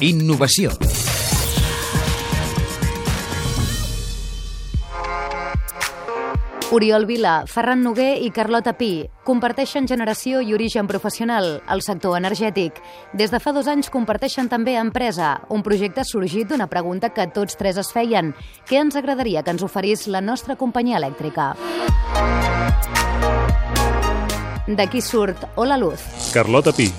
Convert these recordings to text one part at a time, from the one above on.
Innovació. Oriol Vila, Ferran Noguer i Carlota Pi comparteixen generació i origen professional al sector energètic. Des de fa dos anys comparteixen també empresa, un projecte sorgit d'una pregunta que tots tres es feien. Què ens agradaria que ens oferís la nostra companyia elèctrica? D'aquí surt Hola Luz. Carlota Pi,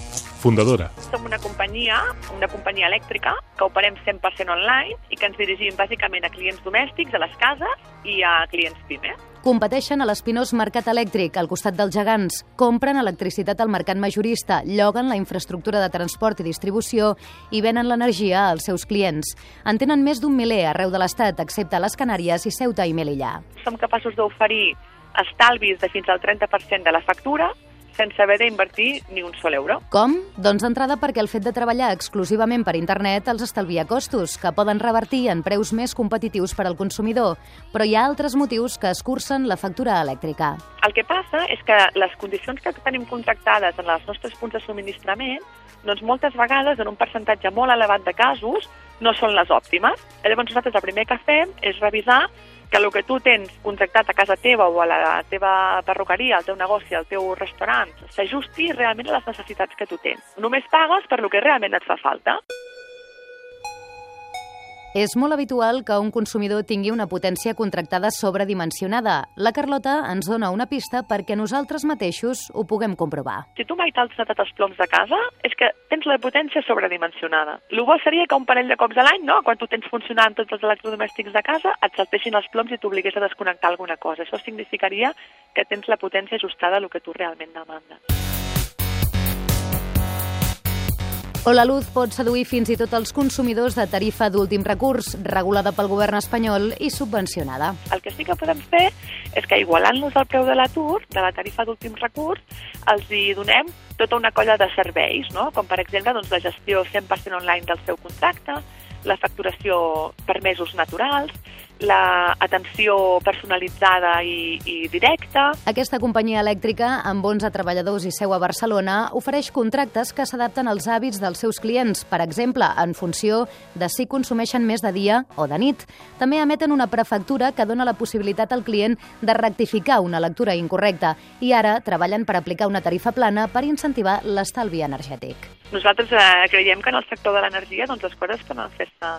fundadora. Som una companyia, una companyia elèctrica, que operem 100% online i que ens dirigim bàsicament a clients domèstics, a les cases i a clients PIME. Competeixen a l'espinós mercat elèctric, al costat dels gegants. Compren electricitat al mercat majorista, lloguen la infraestructura de transport i distribució i venen l'energia als seus clients. En tenen més d'un miler arreu de l'Estat, excepte les Canàries i Ceuta i Melilla. Som capaços d'oferir estalvis de fins al 30% de la factura sense haver d'invertir ni un sol euro. Com? Doncs d'entrada perquè el fet de treballar exclusivament per internet els estalvia costos, que poden revertir en preus més competitius per al consumidor, però hi ha altres motius que escurcen la factura elèctrica. El que passa és que les condicions que tenim contractades en els nostres punts de subministrament doncs moltes vegades, en un percentatge molt elevat de casos, no són les òptimes. Llavors nosaltres el primer que fem és revisar que el que tu tens contractat a casa teva o a la teva perruqueria, al teu negoci, al teu restaurant, s'ajusti realment a les necessitats que tu tens. Només pagues per lo que realment et fa falta. És molt habitual que un consumidor tingui una potència contractada sobredimensionada. La Carlota ens dona una pista perquè nosaltres mateixos ho puguem comprovar. Si tu mai t'has netat els ploms de casa, és que tens la potència sobredimensionada. El bo seria que un parell de cops a l'any, no? quan tu tens funcionant tots els electrodomèstics de casa, et saltessin els ploms i t'obligués a desconnectar alguna cosa. Això significaria que tens la potència ajustada a el que tu realment demandes. O la luz pot seduir fins i tot els consumidors de tarifa d'últim recurs, regulada pel govern espanyol i subvencionada. El que sí que podem fer és que igualant-nos al preu de l'atur, de la tarifa d'últim recurs, els hi donem tota una colla de serveis, no? com per exemple doncs, la gestió 100% online del seu contracte, la facturació per mesos naturals, la atenció personalitzada i, i directa. Aquesta companyia elèctrica, amb 11 treballadors i seu a Barcelona, ofereix contractes que s'adapten als hàbits dels seus clients, per exemple, en funció de si consumeixen més de dia o de nit. També emeten una prefactura que dona la possibilitat al client de rectificar una lectura incorrecta i ara treballen per aplicar una tarifa plana per incentivar l'estalvi energètic. Nosaltres eh, creiem que en el sector de l'energia doncs, les coses poden fer-se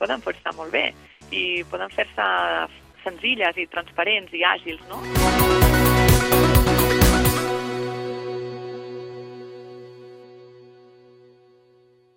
poden fer-se molt bé i poden fer-se senzilles i transparents i àgils, no?